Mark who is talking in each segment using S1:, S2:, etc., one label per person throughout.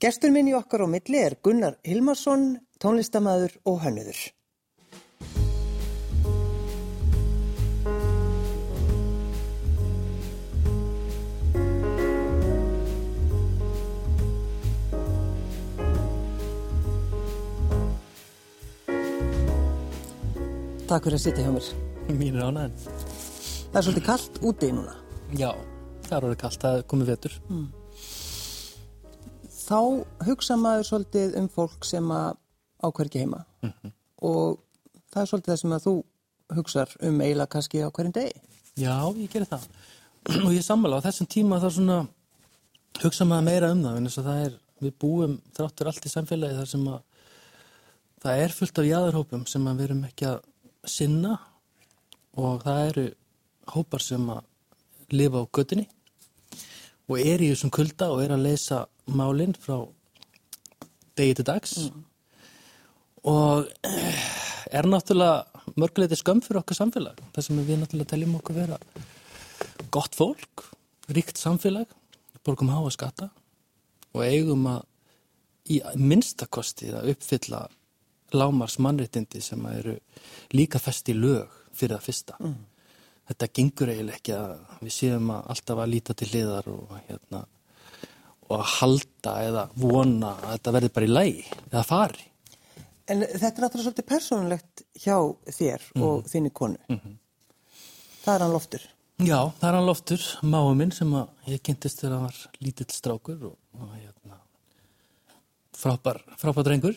S1: Gestur minn í okkar á milli er Gunnar Hilmarsson, tónlistamæður og hönnuður. Takk fyrir að sitja hjá mér.
S2: Mín er ánægðin.
S1: Það er svolítið kallt úti núna.
S2: Já, það er orðið kallt, það er komið vetur. Mm.
S1: Þá hugsa maður svolítið um fólk sem að ákverki heima mm -hmm. og það er svolítið það sem að þú hugsar um eiginlega kannski á hverjum degi.
S2: Já, ég gerir það. Og ég sammála á þessum tíma þá svona hugsa maður meira um það, en þess að það er, við búum þráttur allt í samfélagi þar sem að það er fullt af jáðurhópum sem að við erum ekki að sinna og það eru hópar sem að lifa á göttinni og er í þessum kulda og er að leysa málinn frá degi til dags mm. og er náttúrulega mörguleiti skömm fyrir okkar samfélag það sem við náttúrulega teljum okkur vera gott fólk, ríkt samfélag borgum háa skatta og eigum að í minnstakosti að uppfylla lámars mannréttindi sem eru líka fest í lög fyrir það fyrsta. Mm. Þetta gengur eiginlega ekki að við séum að alltaf að líta til hliðar og, hérna, og að halda eða vona að þetta verði bara í lægi eða fari.
S1: En þetta er náttúrulega svolítið persónulegt hjá þér mm. og mhm. þinni konu. Mm -hmm. Það er hann loftur.
S2: Já, það er hann loftur, máu minn sem ég kynntist þegar hann var lítill strákur og, og hérna, frábær, frábær drengur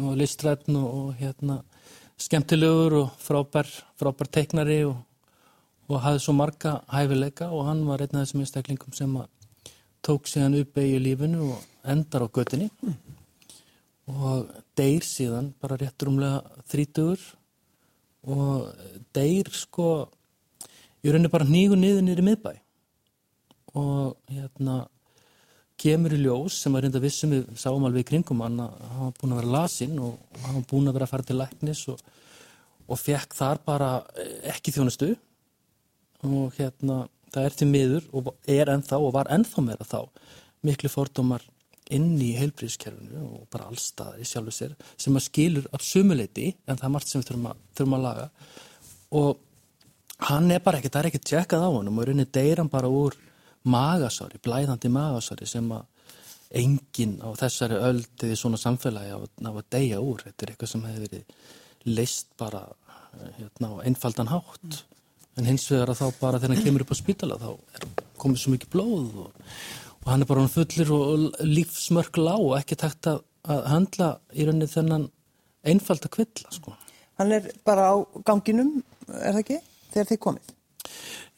S2: og listrætn og, og hérna skemmtilegur og frábær, frábær teiknari og, og hafði svo marga hæfileika og hann var einn af þessum einstaklingum sem tók síðan upp eigi lífinu og endar á göttinni mm. og deyr síðan bara rétt rúmlega þrítugur. Og deyr sko í rauninni bara nýgu niður niður í miðbæ. Og hérna kemur í ljós sem var reynda vissum við sáum alveg í kringum hann að hann var búin að vera lasinn og hann var búin að vera að fara til læknis og, og fekk þar bara eh, ekki þjónustu. Og hérna það er til miður og er ennþá og var ennþá meira þá miklu fordómar inn í heilbríðskerfinu og bara allstaði sjálfur sér sem að skilur af sumuleiti en það er margt sem við þurfum að, þurfum að laga og hann er bara ekkert, það er ekkert tjekkað á hann og maður reynir deyran bara úr magasári, blæðandi magasári sem að enginn á þessari öld eða svona samfélagi á, á að deyja úr. Þetta er eitthvað sem hefur verið leist bara hérna, á einfaldan hátt. Mm. En hins vegar að þá bara þegar hann kemur upp á spítala þá er komið svo mikið blóð og, og hann er bara fullir og lífsmörk lág og ekki takt að, að handla í rauninni þennan einfalda kvilla. Sko.
S1: Hann er bara á ganginum, er það ekki, þegar þið komið?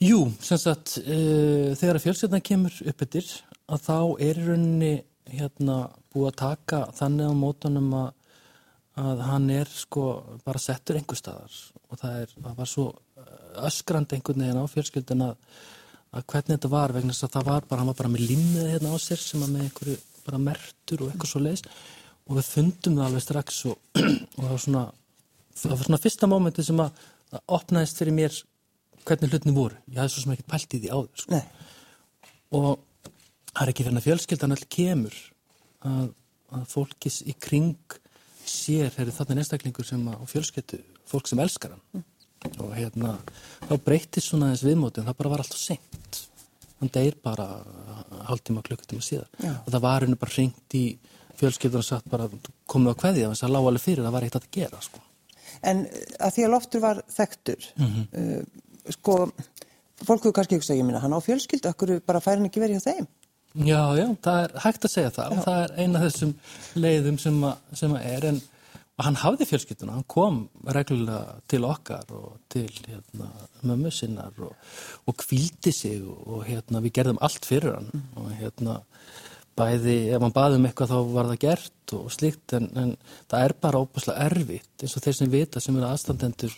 S2: Jú, sem sagt, uh, þegar fjölsveitna kemur upp yfir að þá er í rauninni hérna búið að taka þannig á mótunum að, að hann er sko bara settur einhver staðar og það, er, það var svo öskrand einhvern veginn á fjölskyldin að, að hvernig þetta var vegna þess að það var bara, hann var bara með limnið hérna á sér sem að með einhverju bara mertur og eitthvað svo leiðis og við fundum það alveg strax og, og það var svona, það var svona fyrsta mómenti sem að, að opnaðist fyrir mér hvernig hlutni voru. Ég hafði svo sem ekki pælt í því áður. Sko. Og það er ekki fyrir að fjölskyldan all kemur að, að fólkis í kring sér, er þetta einstaklingur sem á fjölskyldu, fólk sem elskar hann. Og hérna, þá breytist svona þess viðmótið, það bara var alltaf senkt. Hann deyr bara hálftíma klukkutíma síðan. Já. Og það var henni bara ringt í fjölskyldan og sagt bara komið á hverði, þannig að það lág alveg fyrir, það var eitt að gera, sko.
S1: En að því að loftur var þekktur, mm -hmm. uh, sko, fólk hefur kannski hugsað, ég minna, hann á fjölskyldu, okkur bara fær hann ekki verið hjá þeim?
S2: Já, já, það er hægt að segja það já. og það er eina af þessum leiðum sem að, sem að er, en hann hafði fjölskylduna, hann kom reglulega til okkar og til hérna, mömmu sinnar og, og kvildi sig og, og hérna, við gerðum allt fyrir hann mm. og hérna bæði, ef hann baði um eitthvað þá var það gert og slíkt en, en það er bara óbúslega erfitt eins og þeir sem vita sem eru aðstandendur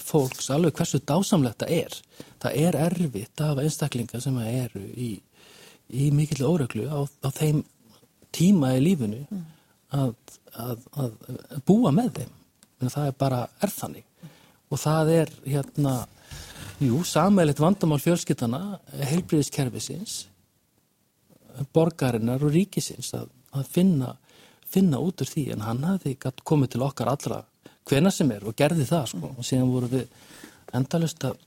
S2: fólks alveg hversu dásamlegt það er. Það er erfitt að hafa einstaklinga sem eru í, í mikill óröklu á, á þeim tíma í lífinu mm. Að, að, að búa með þeim. En það er bara erðannig. Og það er hérna, jú, samælitt vandamál fjölskyttana, heilbríðiskerfisins, borgarinnar og ríkisins að að finna, finna út úr því en hann hafði komið til okkar allra hvena sem er og gerði það sko og síðan voru við endalust að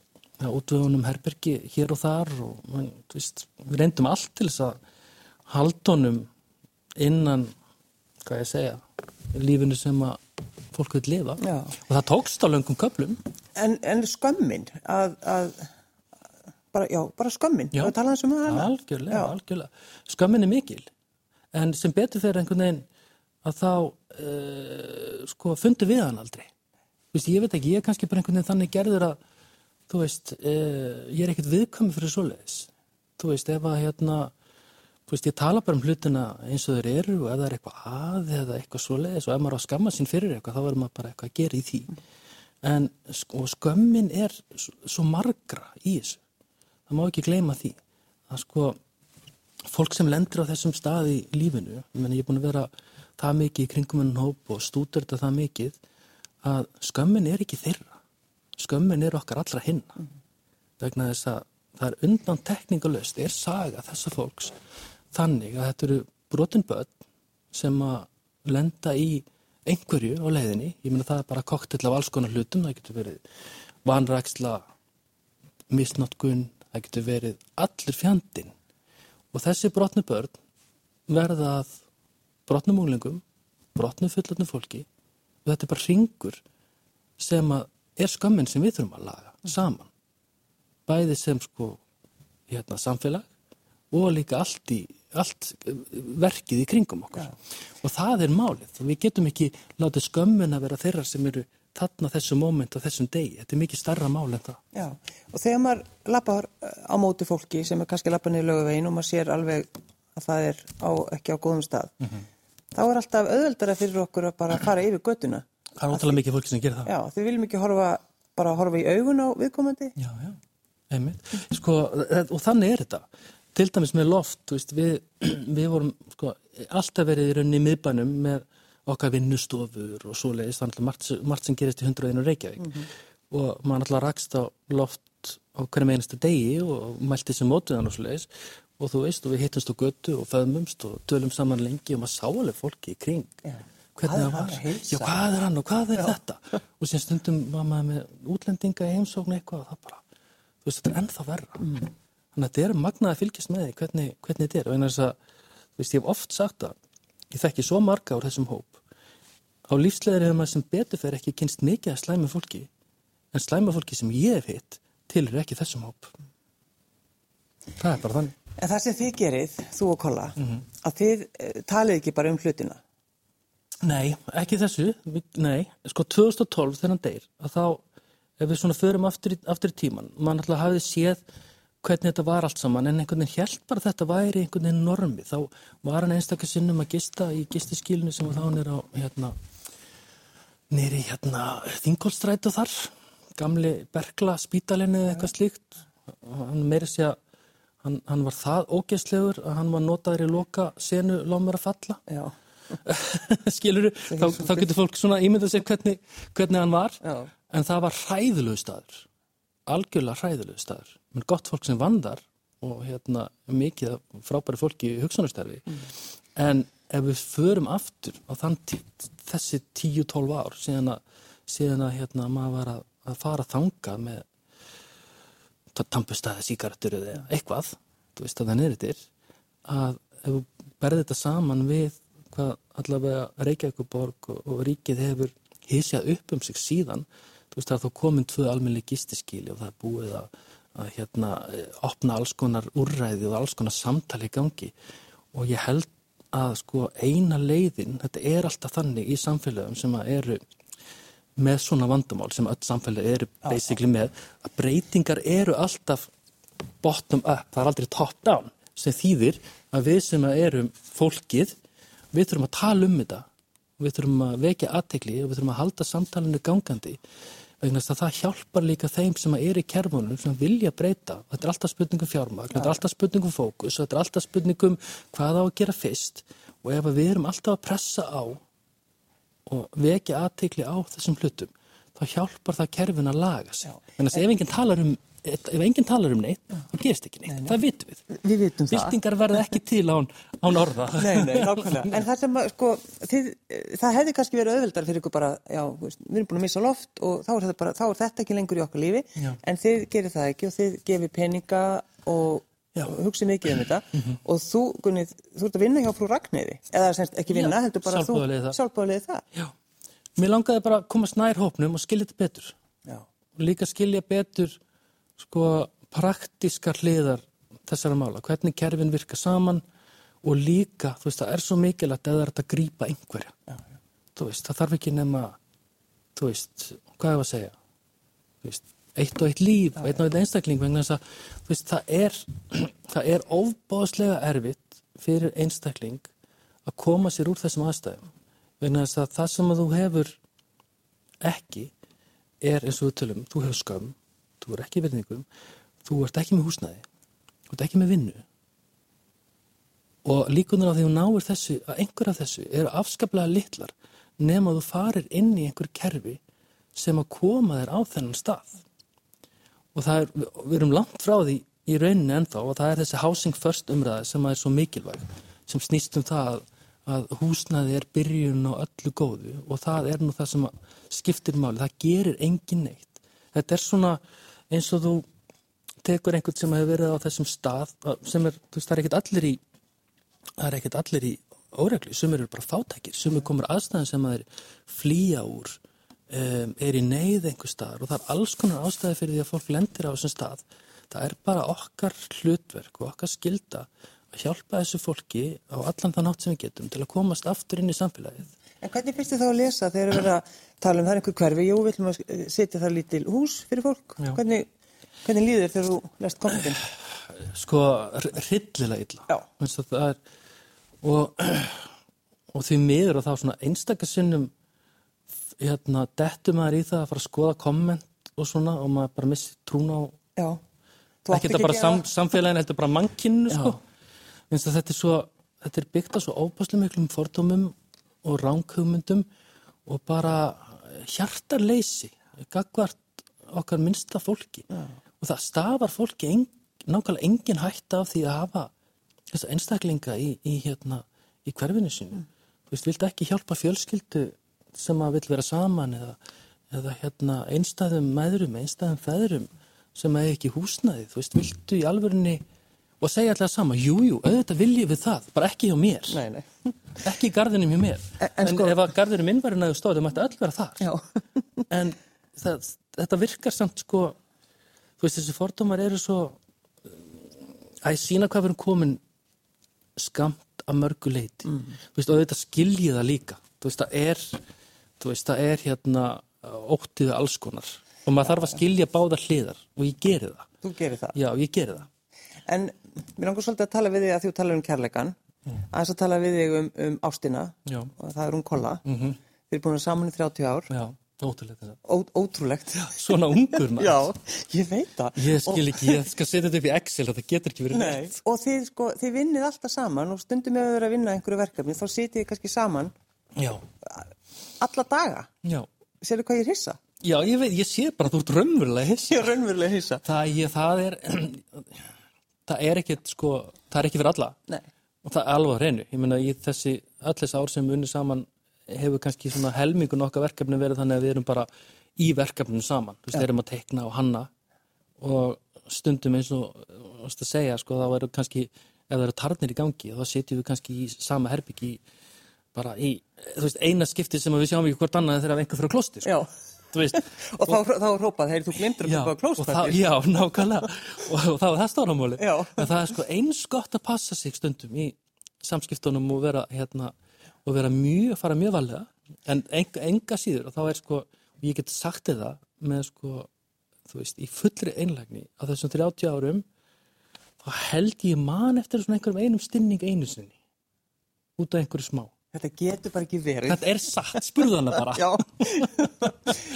S2: útvöðunum herbergi hér og þar og við reyndum allt til þess að haldunum innan, hvað ég segja lífinu sem að fólk vil lifa
S1: Já.
S2: og það tókst á löngum köplum
S1: En, en skömmin að, að bara, já, bara skömmin,
S2: Já.
S1: við talaðum sem um hana.
S2: algjörlega,
S1: Já.
S2: algjörlega skömmin er mikil en sem betur fyrir einhvern veginn að þá uh, sko fundi við hann aldrei Vist, ég veit ekki, ég er kannski bara einhvern veginn þannig gerður að þú veist, uh, ég er ekkert viðkvæmi fyrir svoleiðis þú veist, ef að hérna þú veist, ég tala bara um hlutina eins og þeir eru og ef það er eitthvað að eða eitthvað svoleiðis og ef maður á skamma sín fyrir eitthvað þá verður maður bara eitthvað að gera í því. En sk- og skömmin er svo, margra í þessu. Það má ekki gleyma því að sko fólk sem lendir á þessum stað í lífinu ég, meni, ég er búin að vera það mikið í kringum enn hóp og stúdur þetta það mikið að skömmin er ekki þeirra. Skömmin er okkar allra hinna. Vegna þess að það er undan tekningalöst er saga þessa fólks þannig að þetta eru brotin börn sem að lenda í einhverju á leiðinni. Ég meina það er bara koktill af alls konar hlutum. Það getur verið vanræksla misnotkun, það getur verið allir fjandinn. Og þessi brotnu börn verða að brotnum úlingum, brotnum fullotnum fólki og þetta er bara ringur sem að er skömmin sem við þurfum að laga saman. Bæði sem sko hérna, samfélag og líka allt, í, allt eh, verkið í kringum okkur. Og það er málið. Við getum ekki látið skömmin að vera þeirra sem eru þarna þessu moment og þessum degi. Þetta er mikið starra mál en það.
S1: Já, og þegar maður lappar á móti fólki sem er kannski lappar niður löguvegin og maður sér alveg að það er á, ekki á góðum stað, þá er alltaf auðveldara fyrir okkur að bara fara yfir göttuna.
S2: það er ótrúlega mikið fólki sem gerir það.
S1: Já, þið viljum ekki horfa, bara horfa í augun á viðkomandi.
S2: Já, já, einmitt. Sko, og þannig er þetta. Til dæmis með loft, veist, við, við vorum sko, alltaf verið í rauninni í miðbænum með okkar vinnustofur og svoleiðis, þannig að margt, margt sem gerist í 101 Reykjavík. Og maður alltaf rakst á loft á hverjum einasta degi og mælti sem mótuðan og svoleiðis. Og þú veist, og við hittumst á götu og föðmumst og tölum saman lengi og maður sá alveg fólki í kring.
S1: Já.
S2: Hvernig
S1: er
S2: það var. Já, hvað er hann og hvað er þetta? Og síðan stundum var maður með útlendinga í heimsókn eitthvað og það bara, þú veist, þetta er ennþá verra.
S1: Mm.
S2: Þannig að þetta er magnað að fylgjast með því hvernig, hvernig þetta er. Og einnig að, þú veist, ég hef oft sagt að ég þekki svo marga úr þessum hóp. Á lífsleðir hefur maður sem betur fyrir ekki kynst mikið að slæma fólki, en slæma fólki sem ég hef hitt tilur ekki þessum hóp. Það er bara þannig.
S1: En það sem þið gerið, þú og Kolla,
S2: Mhm.
S1: að þið eh, talið ekki bara um hlutina.
S2: Nei, ekki þessu, nei, sko 2012 þegar hann deyr, að þá, ef við svona förum aftur í, aftur í tíman, mann alltaf hafði séð hvernig þetta var allt saman, en einhvern veginn held bara þetta væri einhvern veginn normi, þá var hann einstaklega sinnum að gista í gistiskilinu sem þá nýr á, hérna, nýri, hérna, Þingolstrætu þar, gamli Berkla spítalinni eða eitthvað slíkt, hann meiri sé að hann, hann var það ógeðslegur að hann var notaður í loka senu lómur að falla.
S1: Já.
S2: skilur þá, þá getur fólk svona ímyndað sér hvernig, hvernig hann var
S1: Já.
S2: en það var hræðilegu staður algjörlega hræðilegu staður. Menn gott fólk sem vandar og hérna mikið frábæri fólki í hugsanarsterfi en ef við förum aftur á þann þessi 10-12 ár síðan að, síðan að hérna, maður var að, að fara þangað með tampustæði, síkaretur eða eitthvað, þú veist að það er yfir að ef þú berði þetta saman við hvað allavega Reykjavíkuborg og, og ríkið hefur hísjað upp um sig síðan veist það er þá komin tvö almenni gistiskíli og það er búið að, að hérna eh, opna alls konar úrræði og alls konar samtali í gangi. Og ég held að sko eina leiðin, þetta er alltaf þannig í samfélögum sem að eru með svona vandamál sem öll samfélagi eru basically með að breytingar eru alltaf bottom up, það er aldrei top down sem þýðir að við sem að erum fólkið, við þurfum að tala um þetta. Við þurfum að vekja aðtekli og við þurfum að halda samtalenu gangandi að það hjálpar líka þeim sem eru í kerfunum sem vilja breyta. Þetta er alltaf spurningum fjármagn, þetta er alltaf spurningum fókus þetta er alltaf spurningum hvað á að gera fyrst. Og ef við erum alltaf að pressa á og vekja aðtekli á þessum hlutum þá hjálpar það kerfin að laga sig. Þannig að ef enginn talar um ef enginn talar um neitt, þá gerist ekki neitt, það vitum við.
S1: Við vitum það.
S2: Byltingar verða ekki til án, án orða.
S1: Nei, nei, nákvæmlega. En það sem, að, sko, þið, það hefði kannski verið auðveldar fyrir ykkur bara, já, þú við erum búin að missa loft og þá er þetta bara, þá er þetta ekki lengur í okkar lífi,
S2: Já.
S1: en þið gerir það ekki og þið gefið peninga og,
S2: Já.
S1: og hugsið mikið um þetta og þú, Gunnið, þú ert að vinna hjá frú Ragnæði, eða semst ekki vinna,
S2: Já,
S1: heldur bara þú
S2: sjálfboðaliði það.
S1: sjálfbáðaliði það.
S2: Já, mér langaði bara að komast nær hópnum og skilja þetta betur.
S1: Já.
S2: Og líka skilja betur, sko, praktískar hliðar þessara mála, hvernig kerfin virka saman og líka, þú veist, það er svo mikilvægt að það er að grípa einhverja.
S1: Já, já.
S2: Þú veist, það þarf ekki nema, þú veist, hvað er að segja? Þú veist, eitt og eitt líf, einn og eitt einstakling, vegna þess að, þú veist, það er, það er ofbáðslega erfitt fyrir einstakling að koma sér úr þessum aðstæðum. Vegna þess að það sem að þú hefur ekki er eins og við tölum, þú hefur skömm, þú er ekki í virðingum, þú ert ekki með húsnæði, þú ert ekki með vinnu. Og líkunar af því þú náir þessu, að einhver af þessu eru afskaplega litlar nema þú farir inn í einhver kerfi sem að koma þér á þennan stað. Og það er, við erum langt frá því í rauninni ennþá og það er þessi housing first umræði sem er svo mikilvæg sem snýst um það að, að húsnæði er byrjun á öllu góðu og það er nú það sem að skiptir máli, það gerir engin neitt. Þetta er svona eins og þú tekur einhvern sem hefur verið á þessum stað sem er, þú veist, það er ekkert allir í það er ekkert allir í óreglu, sumir eru bara fátækir, sumir komur aðstæðan sem að þeir flýja úr um, er í neyð einhver staðar og það er alls konar ástæði fyrir því að fólk lendir á þessum stað. Það er bara okkar hlutverk og okkar skilda að hjálpa þessu fólki á allan þann átt sem við getum til að komast aftur inn í samfélagið
S1: En hvernig finnst þið þá að lesa þegar við erum að tala um það er einhver hverfi, jú, við ætlum að setja þar lítil hús fyrir fólk, hvernig, hvernig líður þegar þú lest kommentin?
S2: sko hryllilega illa það er, og, og því miður og þá svona einstakasinnum hérna, dettur maður í það að fara að skoða komment og svona og maður bara missi trún á
S1: Já.
S2: Ekki þetta bara sam, samfélagin heldur bara mannkinu sko. Þetta er svo þetta er byggt á svo óbáslega miklum fordómum og ránkhugmyndum og bara hjartarleysi gagvart okkar minnsta fólki
S1: Já.
S2: og það stafar fólki en, nákvæmlega engin hætta af því að hafa þessa einstaklinga í, í, hérna, í hverfinu sínu. Þú veist, viltu ekki hjálpa fjölskyldu sem að vill vera saman eða, eða hérna, einstæðum mæðurum, einstæðum feðurum sem að ekki húsnaði. Þú veist, viltu í alvörunni og segja alltaf sama, jú, jú, auðvitað viljið við það, bara ekki hjá mér,
S1: Nei, nei.
S2: ekki í garðinum hjá mér.
S1: En-
S2: En,
S1: en sko-
S2: ef að garðinum minn var næðu stóð, það mætti öll vera þar.
S1: Já.
S2: En það, þetta virkar samt sko, þú veist þessi fordómar eru svo að sína hvað erum komin skamt að mörgu leiti. Þú veist, og þetta skiljið það líka. Þú veist, það er, þú veist, það er hérna óttiðu alls konar. Og maður þarf að skilja báðar hliðar og ég geri það.
S1: Þú gerir það.
S2: Já, ég geri það.
S1: En mér langar svolítið að tala við þig að þú talar um kærleikan, aðeins að tala við þig um, um ástina
S2: Já.
S1: og það er um kolla.
S2: Mm -hmm.
S1: Þið er búin að saman í 30 ár,
S2: Já, ótrúlega þetta.
S1: Ó, ótrúlegt.
S2: Svona ungur maður.
S1: Já, ég veit það.
S2: Ég skil ekki, ég skal setja þetta upp í Excel, þetta getur ekki verið
S1: Nei, og þið, sko, þið vinnið alltaf saman og stundum ef þið eru að vinna einhverju verkefni þá sitið þið kannski saman
S2: Já,
S1: alla daga.
S2: já.
S1: Sérðu hvað ég hissa?
S2: Já, ég veit, ég sé bara að þú ert raunverulega hiss.
S1: Ég er raunverulega hissa.
S2: Það, ég, það er, það er ekkit, sko, það er ekki fyrir alla.
S1: Nei.
S2: Og það er alveg hreinu. Ég meina, í þessi, öll þessi ár sem við unnum saman hefur kannski svona helmingun okkar verkefni verið þannig að við erum bara í verkefninu saman. Þú veist, við erum að tekna og hanna og stundum eins og, þú veist að segja, sko, þá eru kannski, ef það eru tarnir í gangi, þá setjum við kannski í sama herbyggi bara í, þú veist, eina skipti sem við sjáum ekki hvort annað þegar einhver fyrir að klosti, sko.
S1: Já,
S2: veist,
S1: og þá, þá er hrópað, heyrðu, þú glimtur að koma á
S2: og
S1: klóspætti.
S2: já, nákvæmlega og, og það var það stóramáli
S1: Já.
S2: en það er sko eins gott að passa sig stundum í samskiptunum og vera hérna, og vera mjög, fara mjög valega en enga, enga síður og þá er sko, og ég get sagt það með sko, þú veist, í fullri einlægni á þessum 30 árum þá held ég man eftir svona einhverjum einum stinning einu sinni út af einhverju smá
S1: Þetta getur bara ekki verið.
S2: þetta er satt, spurðu hana bara
S1: Já.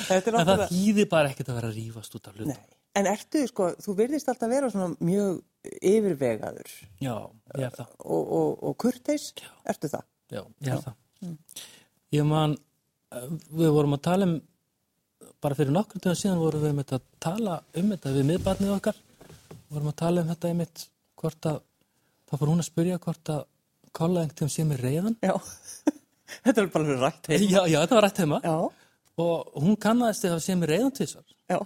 S1: Þetta
S2: en það þýðir bara ekkert að vera að rífast út af hlutum
S1: Nei. En ertu, sko, þú virðist alltaf vera svona mjög yfirvegaður
S2: já, ég er það
S1: og, og, og kurteis, ertu það?
S2: Já, ég er það. Ég man, við vorum að tala um bara fyrir nokkur dögum síðan vorum við með að tala um þetta við miðbarnið okkar vorum að tala um þetta einmitt hvort að þá fór hún að spyrja hvort að kolla einhvern tíum sé mér reyðan
S1: Já, þetta er bara rætt heim.
S2: já, já, þetta var rætt heima.
S1: Já,
S2: og hún kannaðist að það sé mér reyðan tvisar
S1: já,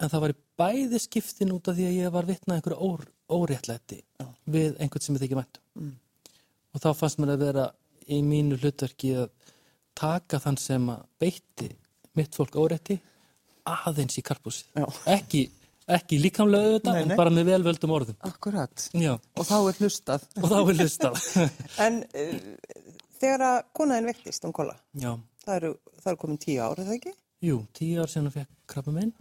S2: en það var í bæði skiptin út af því að ég var vitnað einhverju ór, óréttlæti við einhvern sem ég þykir vænt mm. og þá fannst mér að vera í mínu hlutverki að taka þann sem að beitti mitt fólk órétti aðeins í karpúsið
S1: Já.
S2: ekki, ekki líkamlega auðvitað en bara með velvöldum orðum.
S1: Akkurat.
S2: Já,
S1: Og þá er hlustað.
S2: og þá er hlustað.
S1: En uh, þegar að konaðin vektist, hún kolla, það eru, það eru komin tíu ár, er það ekki?
S2: jú, tíu ár síðan hún fekk krabba minn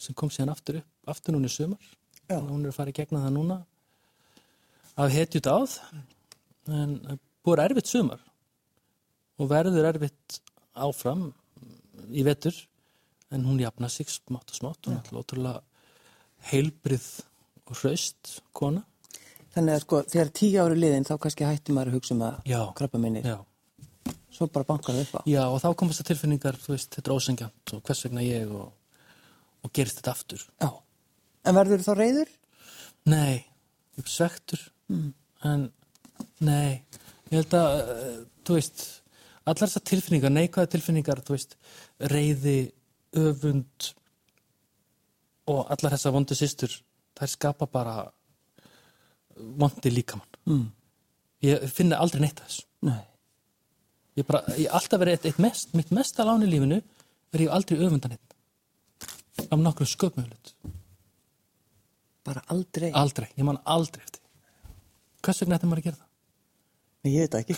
S2: sem kom síðan aftur upp, aftur núna í sumar. Að hún er að fara í gegna það núna af hetjut áð en það er búið erfitt sumar og verður erfitt áfram í vetur en hún jafna sig smátt og smátt. Er alltaf ótrúlega heilbrið og hraust kona
S1: Þannig að sko, þegar tíu ári liðin þá kannski hættum maður að hugsa um að
S2: Já.
S1: krabba minnir.
S2: Já,
S1: Svo bara bankar það upp á.
S2: Já og þá komast það tilfinningar þú veist, þetta er ósengjant og hvers vegna ég og, og gerist þetta aftur
S1: Já. En verður þá reyður?
S2: Nei, ég er svektur en nei ég held að, uh, þú veist allar þessar tilfinningar, neikvæða tilfinningar þú veist, reyði öfund og allar þessar vondu systur þær skapa bara vondi líkamann
S1: Mm.
S2: ég finna aldrei neitt af þessu
S1: Nei.
S2: ég bara, ég alltaf verið eitt, eitt mest mitt mesta lán í lífinu er ég aldrei öfundan hitt af nokkrum sköpmjölut
S1: Bara aldrei.
S2: aldrei, ég man aldrei eftir hvers vegna ætti maður að gera það?
S1: Nei, ég veit ekki.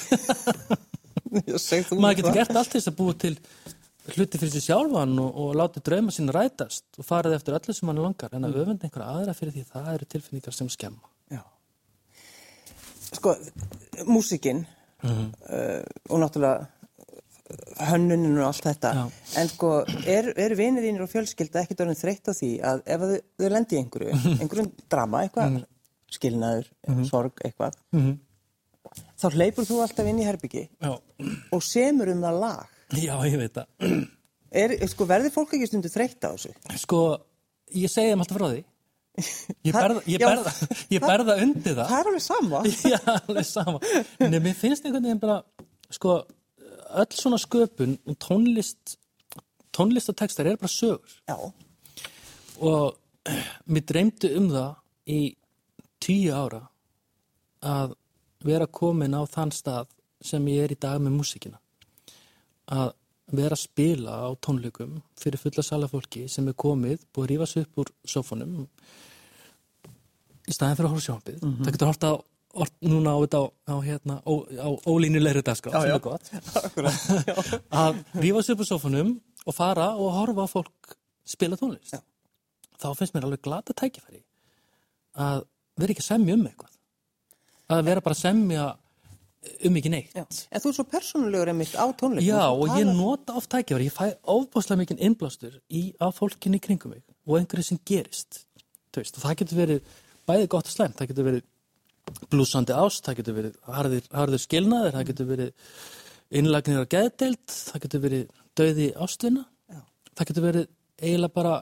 S2: maður getur gert allt þess að búa til hluti fyrir sig sjálfan og, og láti drauma sín rætast og farið eftir öllu sem hann langar en að öfunda einhverja aðra fyrir því það eru tilfinningar sem skemma
S1: Já. Sko, músikinn
S2: Mhm.
S1: uh, og náttúrulega hönnunin og allt þetta
S2: Já.
S1: en sko, er, er vinir þínir og fjölskylda ekkert orðin þreytt á því að ef þau, þau lendi í einhverju, einhverjum drama eitthvað,
S2: Mhm.
S1: skilnaður sorg, eitthvað
S2: -hmm.
S1: þá hleypur þú alltaf inn í herbyggi
S2: já.
S1: og semur um það lag
S2: já, ég veit það
S1: er, sko, verður fólk ekki stundu þreytt á þessu?
S2: sko, ég segi þeim alltaf frá því ég berða, ég berða, ég berða undir það
S1: Það er alveg sama
S2: Já, alveg sama. Nei, mér finnst einhvern veginn bara, sko, öll svona sköpun tónlist, tónlist og textar er bara sögur.
S1: Já,
S2: Og mér dreymdi um það í tíu ára að vera komin á þann stað sem ég er í dag með músikina. Að vera að spila á tónleikum fyrir fulla salafólki sem er komið, búið að rífa sig upp úr sófanum í staðin fyrir að horfa á sjónbið. Það getur hort á hort núna á á, á, hérna, á ólínulegri dagskrá, sem er gott. að rífa sig upp úr sófanum og fara og horfa fólk spila tónlist.
S1: Já.
S2: Þá finnst mér alveg glata tækifæri að vera ekki að semja um eitthvað. Að vera bara að semja um ekki neitt.
S1: já. En þú er svo persónulegur einmitt á tónleikum
S2: Já, og ég
S1: talar-
S2: nota oft tækifæri, ég fæ ofbáslega mikinn innblástur í að fólkinni kringum mig og einhverju sem gerist. Veist, það getur verið bæði gott og slæmt, það getur verið blúsandi ást, það getur verið harðir, harðir skilnaðir, það getur verið innlagnir á geðdeild, það getur verið döði ástvina,
S1: Já.
S2: það getur verið eiginlega bara,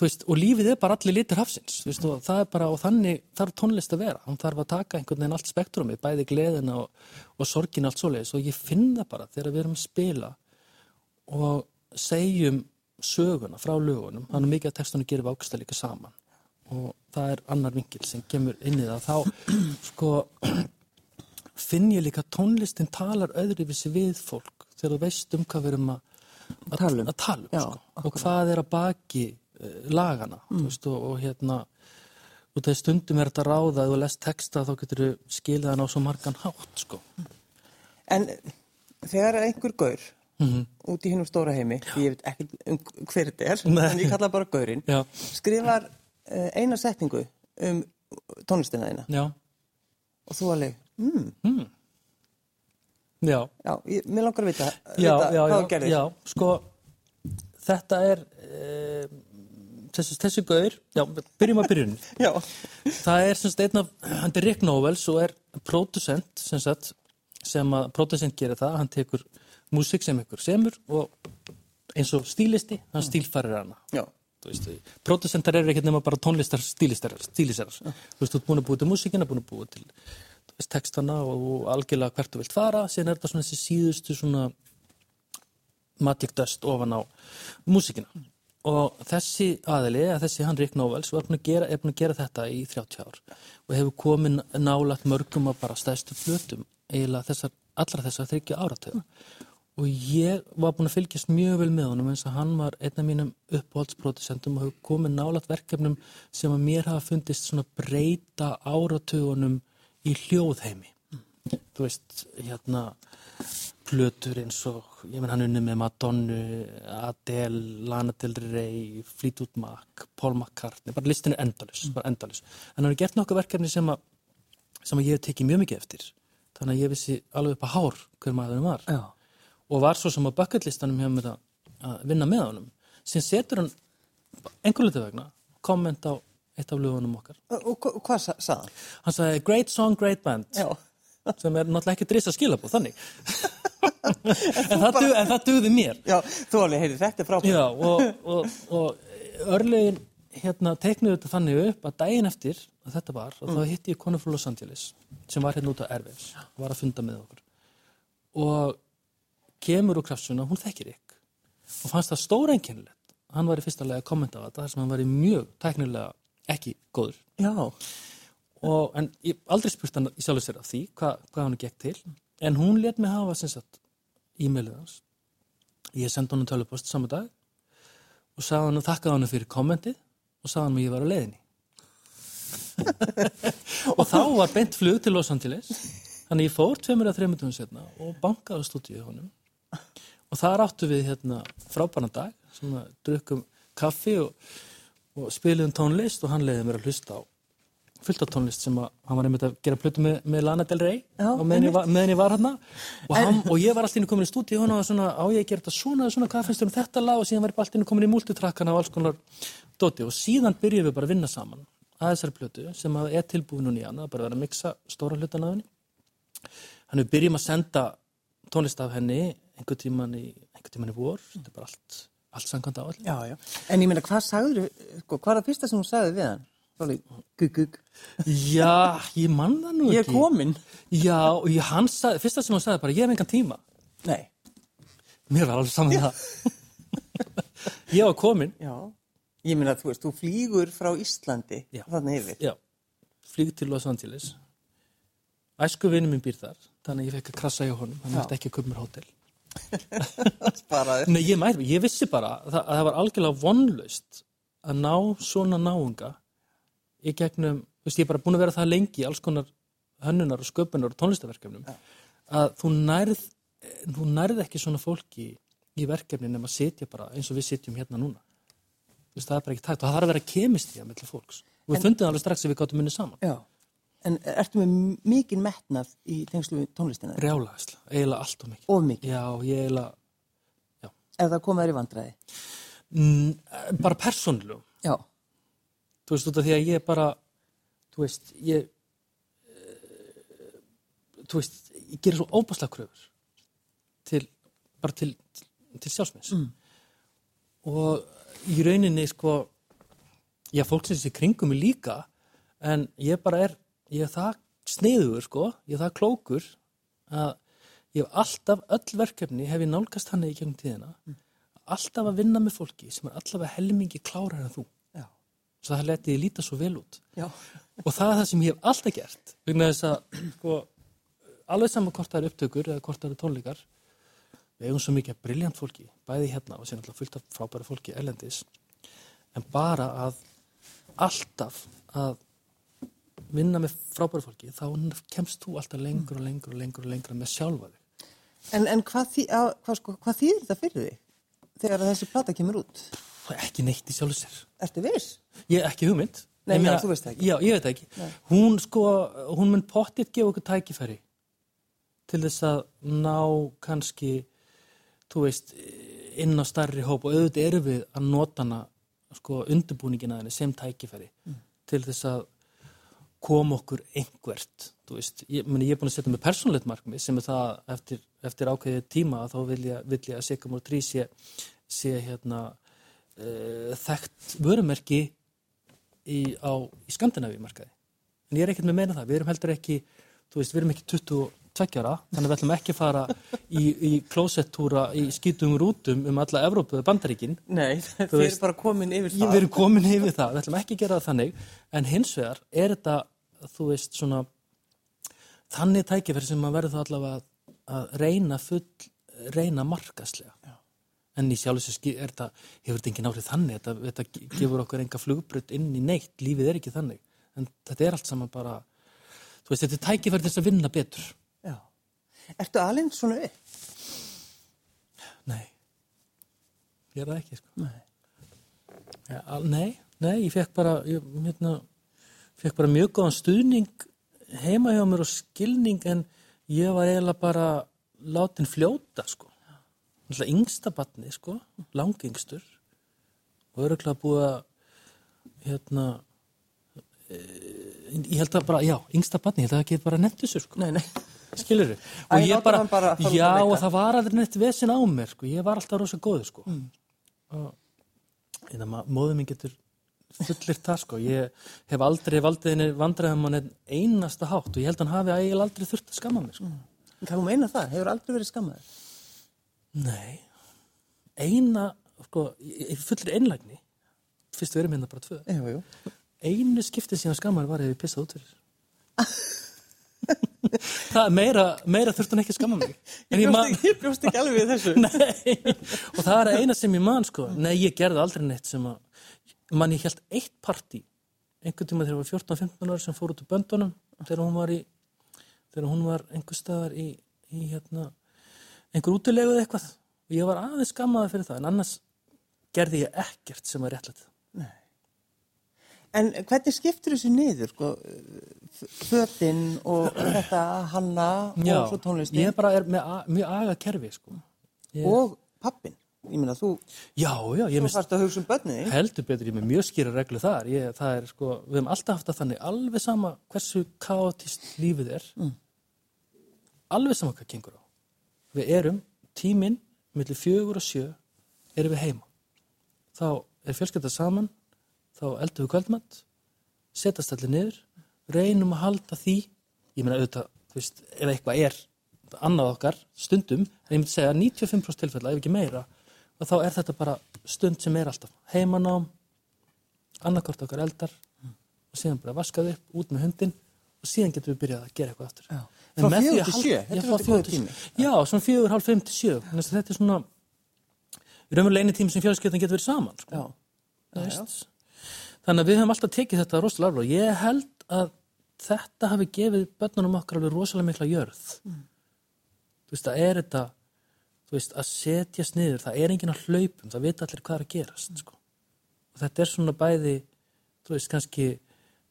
S2: veist, og lífið er bara allir litur hafsins, veist, og bara, og þannig þarf tónlist að vera, hann þarf að taka einhvern veginn allt spektrumið, bæði gleðina og, og sorgin allt svoleiðis, og ég finn það bara þegar við erum að spila og segjum söguna frá lögunum, þannig mikið að textunum gerir váksta líka saman. Og það er annar vinkil sem kemur inn í það. Þá sko finn ég líka að tónlistin talar öðruvísi við fólk þegar þú veist um hvað við erum að, að
S1: Tala um.
S2: að um sko. og hvað er að baki lagana mm. veist, og, og hérna og þegar stundum er þetta ráða að þú lest texta þá getur þú skilað hann á svo margan hátt sko.
S1: En þegar einhver gaur
S2: Mhm.
S1: út í hinnum stóra heimi, ég veit ekki um hver þetta er,
S2: Nei.
S1: en ég kalla bara gaurinn,
S2: Já.
S1: skrifar uh, eina setningu um tónlistina þína
S2: Já.
S1: og þú alveg, mm,
S2: Já.
S1: já, ég, mér langar að vita,
S2: já,
S1: vita
S2: já,
S1: hvað
S2: já,
S1: þú gerðir.
S2: já, sko þetta er e, þessi, þessi gaur já, byrjum að byrjun
S1: Já.
S2: það er sem sagt einn af, hann er Rick Novels og er producent sem sagt sem að producent gerir það, hann tekur músík sem ykkur semur og eins og stílisti, hann stílfærir hana.
S1: Já.
S2: þú veist, pródusentar eru ekkert nema bara tónlistar stílistar, stílisarar þú veist, þú ert búin að búa til músíkina, búin að búa til veist, textana og algjörlega hvert þú vilt fara, síðan er þetta svona þessi síðustu svona magic dust ofan á músíkina og þessi aðili, að þessi hann Rick Novels var búin að gera, er búin að gera þetta í 30 ár. Og hefur komið nálagt mörgum að bara stæðstu flutum eiginlega þessar, allra þessar þryggja áratöða og ég var búin að fylgjast mjög vel með honum eins og hann var einn af mínum uppáhaldsproducentum og hefur komið nálat verkefnum sem að mér hafa fundist svona breyta áratögunum í hljóðheimi. Þú veist, hérna plötur eins og, ég menn hann unni með Madonna, Adele, Lana Del Rey, Fleetwood Mac, Paul McCartney, bara listin er endalus, bara endalus. En hann har gert nokkuð verkefni sem að, sem að ég hef tekið mjög mikið eftir. Þannig að ég vissi alveg upp að hár hver maðurinn var.
S1: Já.
S2: Og var svo sem á bucketlistanum hjá mér að, að vinna með honum. Sem setur hann einhver litur vegna komment á eitt af lögunum okkar.
S1: Og, og, og hvað sa- sagði hann?
S2: Hann sagði, great song, great band.
S1: Já.
S2: Sem er náttúrulega ekki drissa skilabóð, þannig. en, það dug, en það dugði mér.
S1: Já, þú alveg, heyri, þetta frábært.
S2: Já, og, og, og örlegin hérna teiknuðu þetta þannig upp að daginn eftir að þetta var, og þá hitti ég konu frá Los Angeles sem var hérna út á Airwaves og var að funda með okkur og kemur úr kraftsuna, hún þekkir ykk og fannst það stóreinkennilegt hann var í fyrsta lega að kommenta á þetta þar sem hann var í mjög tæknilega ekki góður
S1: Já.
S2: og, en ég aldrei spurt hann í sjálfur sér af því hva, hvað hann gekk til en hún let mig hafa sagt e-mailið hans. Ég sendi hann tölupost saman dag og hann þakkaði hann fyrir kommentið og sagði hann að ég var á leiðinni. Og þá var beint flug til Los Angeles. Þannig ég fór tveimur að þreymundum setna og bankaði stúdíu honum. Og þar áttu við hérna frábæran dag sem að drukkum kaffi og, og spilum tónlist og hann leiði mér að hlusta á fullt af tónlist sem að hann var einmitt að gera plötu með, með Lana Del Rey
S1: Já,
S2: og meðan ég, var- ég var hann og, hann, og ég var alltaf inn komin í stúdíu og svona á ég að gera þetta svona, svona, hvað finnst þér um þetta lag? Og síðan var ég alltaf inn komin í multitrakkana og alls konar dóti. Og síðan byrjuðum við bara að vinna saman að þessari plötu sem að er tilbúin í hann, það er bara að vera að mixa stóra hlutan af henni. Hann við byrjum að senda tónlist af henni einhver tíman í, einhver tíman í vor. Þetta er bara allt, allt sangkvæmt á allir
S1: Já, já. En ég meina, hvað sagður, sko, hvað er það fyrsta sem hún sagði við hann? Gugg, gugg.
S2: Já, ég man það nú ekki
S1: Ég er komin.
S2: Já, og ég, hann sagði, fyrsta sem hann sagði bara, ég hef engan tíma
S1: Nei.
S2: Mér var alveg saman um það Ég var komin
S1: Já. Ég meina, þú veist, þú flýgur frá Íslandi
S2: Já.
S1: þannig yfir.
S2: Já, flýg til Los Angeles Æsku vinur minn býr þar Þannig að ég fekk að krassa hjá honum Hann
S1: Já.
S2: vildi ekki að köpa mér hótel. Nei, ég, mæri, ég vissi bara að það var algjörlega vonlaust að ná svona náunga í gegnum, þú veist, ég er bara búin að vera það lengi í alls konar hönnunar og sköpunar og tónlistaverkefnum að þú nærð, þú nærð ekki svona fólki í verkefni nema að sitja bara eins og við sitjum hérna núna þú veist, það er bara ekki tægt og það þarf að vera kemistri að mellir fólks og við fundum það alveg strax ef við gáttum munni saman
S1: Já. En ertu með mikinn metnað í tengslu við tónlistina?
S2: Rjálaðisla, eiginlega allt og mikið
S1: Of mikið.
S2: Já, ég eiginlega
S1: Ef það komið þér í vandræði?
S2: mm, bara persónlegu
S1: Já.
S2: Þú veist, út af því að ég bara þú veist, ég uh, þú veist, ég gerir svo óbáslega kröfur til, bara til, til sjálfsmeins mm. og í rauninni sko já, fólk sem þessi kringum mig líka en ég bara er ég er það sniður sko ég er það klókur að ég hef alltaf öll verkefni hef ég nálgast hann í gegnum tíðina alltaf að vinna með fólki sem er allavega helmingi klárar en þú. Svo það letið ég líta svo vel út
S1: Já.
S2: og það er það sem ég hef alltaf gert vegna þess að sko, alveg saman hvort það eru upptökur eða hvort það eru tónleikar við eigum svo mikið briljant fólki bæði hérna og sér náttúrulega fullt af frábæra fólki erlendis en bara að alltaf að vinna með frábæra fólki þá kemst þú alltaf lengur og lengur og lengur og lengur með sjálfa þig
S1: En, en hvað, þý, að, hvað, sko, hvað þýðir þetta fyrir þig þegar þessi plata kemur út?
S2: Ekki neitt í sjálfu sér
S1: Ertu viss?
S2: Ég ekki hugmynd.
S1: Nei, já, þú veist það ekki.
S2: Já, ég veit það ekki. Hún sko, hún mun pottitt gefa okkur tækifæri til þess að ná kannski, þú veist, inn á starri hóp og auðvitað erum við að nota hana, sko, undirbúningin að henni sem tækifæri til þess að koma okkur einhvert, þú veist, ég, meni, ég er búin að setja með persónleitt markmið sem er það eftir, eftir ákveðið tíma að þá vil ég, vil ég að Sigamore 3 sé sé hérna uh, þekkt vörumerki í, á, í Skandinavíu markaði. En ég er ekkert með meina það, við erum heldur ekki, þú veist, við erum ekki 22 ára, þannig að við ætlum ekki að fara í, í klósettúra í skítum rútum um alla Evrópu eða Bandaríkin.
S1: Nei, þið
S2: veist,
S1: eru bara komin yfir það.
S2: við erum komin yfir það, við ætlum ekki að gera það þannig, en hins vegar er þetta, þú veist, svona þannig tækifæri sem að verður þá allavega að reyna full, reyna markaslega. Já. En í sjálf þessu er þetta, hefur þetta engin áhrif þannig, þetta, þetta gefur okkur enga flugbrödd inn í neitt, lífið er ekki þannig. En þetta er allt saman bara, þú veist, þetta er tækifæri þess að vinna betur.
S1: Já. Ertu alveg svona upp?
S2: Nei, ég er það ekki, sko.
S1: Nei.
S2: Ja, al, nei, nei, ég fekk bara, ég hérna, fekk bara mjög góðan stuðning heima hjá mér og skilning en ég var eiginlega bara látin fljóta, sko. Alltaf yngsta batni, sko, langingstur og öruglega búið að, hérna, e, ég held að bara, já, yngsta batni, ég held að það geti bara þessu, sko.
S1: Nei, nei.
S2: Skilur?
S1: Æ,
S2: Og ég bara,
S1: bara að
S2: já, og það var aldrei neitt vesin á mér, sko. Ég var alltaf rosa góður, sko. Mm. Og en að móður minn getur fullirt það, sko. Ég hef aldrei valdið henni vandræðum hann einn einasta hátt og ég held að hann hafi eiginlega aldrei þurft að skamma mig, sko.
S1: Hvað þú meina það? Hefur aldrei verið skammaður?
S2: Nei. Eina, sko, í fullri einlægni, fyrst við erum hérna bara tvö,
S1: Jú, jú.
S2: einu skiptið síðan skammaður var ef ég pissað út fyrir. það er meira, meira þurft hann ekki skamma mig.
S1: Ég
S2: ég
S1: bjóst ég bjóst ekki alveg við þessu.
S2: Nei, og það er eina sem ég man sko. Nei, ég gerði aldrei neitt sem að man ég held eitt partí einhvern tíma þegar ég var 14-15 ára sem fór út úr böndunum þegar hún var í þegar hún var einhver staðar í, í hérna, einhver útilegu eða eitthvað. Og ég var aðeins skammaði fyrir það en annars gerði ég ekkert sem var réttlætt
S1: En hvernig skiptur þessu niður, sko, fötin og þetta hanna og svo tónlistin?
S2: ég bara er með mjög aga kerfi sko. ég,
S1: og pappin? Ég meina, þú,
S2: Já, já, ég
S1: þú
S2: minnst
S1: fannst að hugsa um þín.
S2: heldur betur, ég með mjög skýra reglu þar. Ég, það er sko, við hefum alltaf haft það þannig alveg sama hversu kaotist lífið er alveg sama hvað gengur á við erum, tíminn millir fjögur og sjö erum við heima. Þá er fjölskylda saman þá eldum við kvöldmatt setast allir niður reynum að halda því. Ég meina auðvitað, þú veist, ef eitthvað er annað okkar stundum en ég myndi segja 95% tilfella, ef ekki meira og þá er þetta bara stund sem er alltaf. Heimanám annarkort okkar eldar og síðan bara vaskað upp, út með hundin og síðan getum við byrjað að gera eitthvað aftur.
S1: Já. Frá fjögur til sjö? Þetta er góður
S2: til
S1: tími.
S2: Já, svona fjögur, hálf fimm til sjö þetta er svona raunverulega eini tími sem fjölskyldan getur verið saman sko. Þannig að við höfum alltaf tekið þetta rosalega alveg og ég held að þetta hafi gefið börnunum okkar alveg rosalega mikla jörð þú veist, það er þetta þú veist, að setjast niður það er enginn að hlaupum, það vita allir hvað er að gerast sko. og þetta er svona bæði þú veist, kannski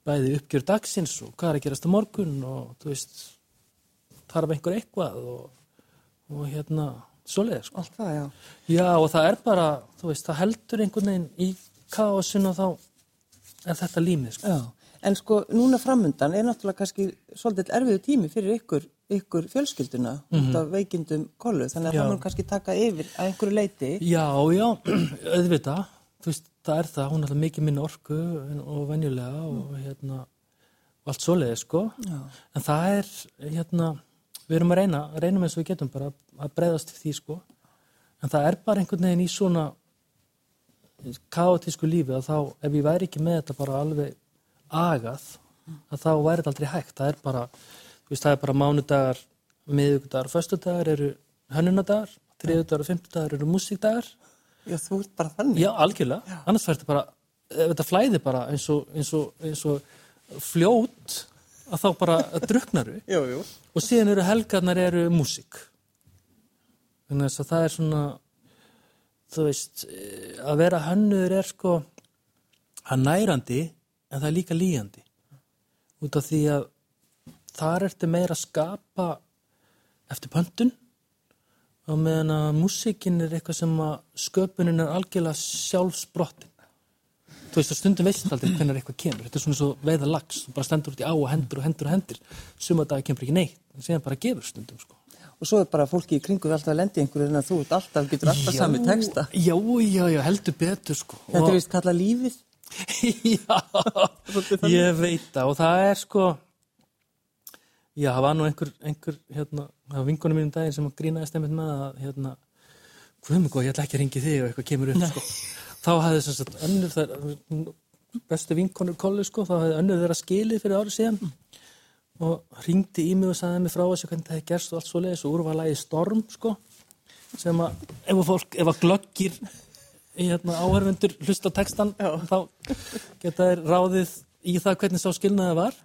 S2: bæði uppgjör dagsins og hvað er að gerast á morgun og þú veist þarf einhver eitthvað og, og hérna, svoleiðis sko.
S1: Allt það, já.
S2: Já, og það er bara, þú veist, það heldur einhvern veginn í kaosinu og þá er þetta límið, sko.
S1: Já, en sko núna framundan er náttúrulega kannski svolítið erfiðu tími fyrir ykkur, ykkur fjölskylduna út af veikindum kollu, þannig að
S2: Mhm. Já.
S1: það mun kannski taka yfir að einhverju leiti.
S2: Já, já, auðvitað, þú veist, það er það, hún er alltaf mikið minni orku og venjulega og hérna, og allt svoleiði, sko.
S1: Já.
S2: En það er, hérna, við erum að reyna, reynum eins og við getum bara að breyðast því, sko. En það er bara einhvern veginn í svona kaotísku lífi að þá, ef ég væri ekki með þetta bara alveg agað, að þá væri þetta aldrei hægt. Það er bara, þú veist, það er bara mánudagar, miðugudagar og föstudagar eru hönnunadagar, þriðudagar og fimmtudagar eru músíkdagar.
S1: Já, þú ert bara þannig.
S2: Já, algjörlega. Annars fær þetta bara, þetta flæði bara eins og, eins og, eins og fljót, að þá bara druknaru og síðan eru helgarnar eru músík. Þannig að það er svona, þú veist, eh, að vera hönnuður er sko, hann nærandi en það er líka líjandi. Út af því að þar ertu meira að skapa eftir pöntun og meðan að músíkin er eitthvað sem að sköpunin er algjörlega sjálfsbrottin. Þú veist, að stundum veist aldrei hvernig eitthvað kemur. Þetta er svona svo veiða lags, þú bara stendur út í á og hendur og hendur og hendur. Suma dagar kemur ekki neitt, en síðan bara gefur stundum, sko.
S1: og svo er bara fólki í kringu alltaf að lendi einhverju en þú alltaf, getur alltaf
S2: Já,
S1: sami texta.
S2: Já, já, já, heldur betur sko.
S1: Þetta er vist kallað lífið.
S2: Já, ég veit það og það er sko já, það var nú einhver, einhver hérna, það var vingunum mínum daginn sem grínaði stemmit með að hérna, hvað með góð, ég ætla ekki að ringi þig og eitthvað kemur upp sko. Þá hafði sem sagt önnur þær bestu vinkonur kolli sko, þá hafði önnur þeirra skilið fyrir árið síðan. Og ringdi í mig og sagði mér frá þessu hvernig það hefði gerst og allt svo leiðis og úr var lagið Storm sko sem að ef að fólk, ef að glöggir í hérna áhörfundur hlusta textan þá geta þeir ráðið í það hvernig sá skilnaði var.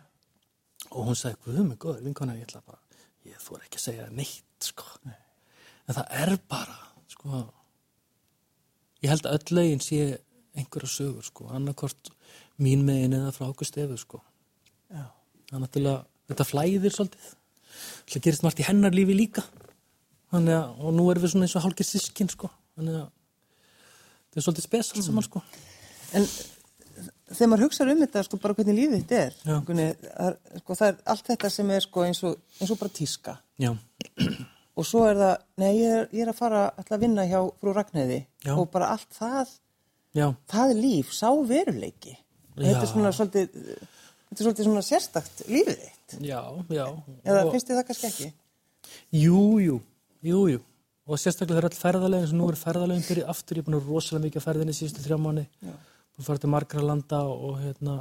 S2: Og hún sagði, hvað með góður vinkona ég ætla bara, ég þór ekki að segja neitt sko, en það er bara sko ég held að öll lögin sé einhverja sögur sko, annarkort mín megin eða frá okkur stefu sko.
S1: Já.
S2: það er náttúrulega, þetta flæðir svolítið. Það gerist margt í hennar lífi líka. Þannig að, og nú erum við svona eins og hálkið sískin sko, þannig að þetta er svolítið spes allt saman sko.
S1: En þegar maður hugsa um þetta, sko, bara hvernig lífið þetta er, hvernig, það, er- sko, það er allt þetta sem er sko eins og, eins og bara tíska.
S2: já,
S1: Og svo er það, nei, ég er, ég er að fara að vinna hjá frú Ragnæði og bara allt það,
S2: já,
S1: það er líf, sá veruleiki. Þetta er svona svolítið, þetta er svolítið svona sérstakt lífið þitt.
S2: já, já.
S1: Eða
S2: og,
S1: finnst þið það kannski ekki?
S2: jú, jú, jú, jú. Og sérstaklega þegar all ferðalegin sem nú er ferðalegin byrjuð aftur, ég er búin að rosalega mikið á ferðinni síðustu þrjá mánu, búin að fara til margra landa og hérna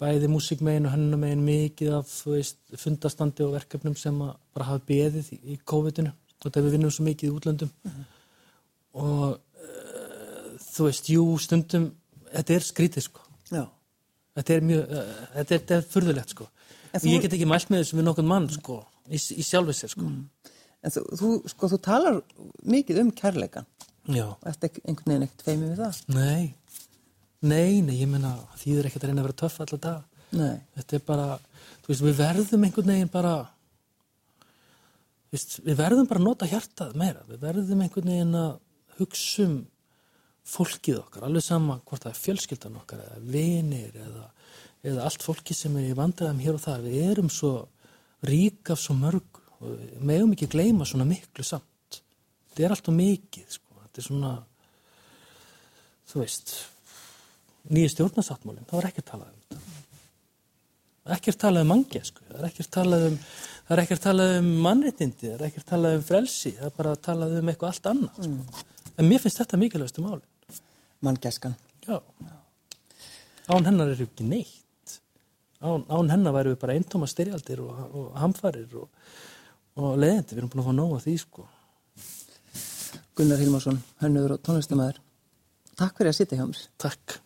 S2: bæði músikmegin og hennumegin mikið af veist, fundastandi og verkefnum sem bara hafa beðið í, í COVID-inu. Og þetta við vinnum svo mikið í útlöndum. Og uh, þú veist, jú, stundum þetta er skrítið sko.
S1: Já.
S2: þetta er mjög, uh, þetta, er, þetta er furðulegt sko. Og
S1: þú-
S2: ég get ekki mælt með þessu við nokkurn mann sko í, í sjálfið sér sko.
S1: En þú, þú, sko, þú talar mikið um kærleikan.
S2: já,
S1: Ertu ekki- einhvern veginn ekkert feimið við það?
S2: nei nei, nei, ég meina þýðir ekkert að reyna að vera töff alltaf dag
S1: Nei.
S2: þetta er bara, þú veist, við verðum einhvern veginn bara veist, við verðum bara að nota hjartað meira, við verðum einhvern veginn að hugsa um fólkið okkar, alveg sama hvort það er fjölskyldan okkar eða vinir eða, eða allt fólki sem er í vandræðum hér og þar, við erum svo rík af svo mörg og við megum ekki gleyma svona miklu samt þetta er alltaf mikið sko. þetta er svona þú veist nýju stjórnarsáttmálinn, það var ekki að tala um þetta um mangesku, það er ekkert talað um það er ekkert talað um mannréttindi það er ekkert talað um frelsi, það er bara talað um eitthvað allt annað sko. en mér finnst þetta mikilvægstu máli
S1: Manngæskan.
S2: já án hennar er ekki neitt án, án hennar væri við bara eintóma styrjaldir og, og hamfarir og, og leðindi, við erum búin að fá nóg af því sko
S1: Gunnar Hilmarsson, hönnuður og tónlistamæður. Takk fyrir að sitja hjá mér.
S2: takk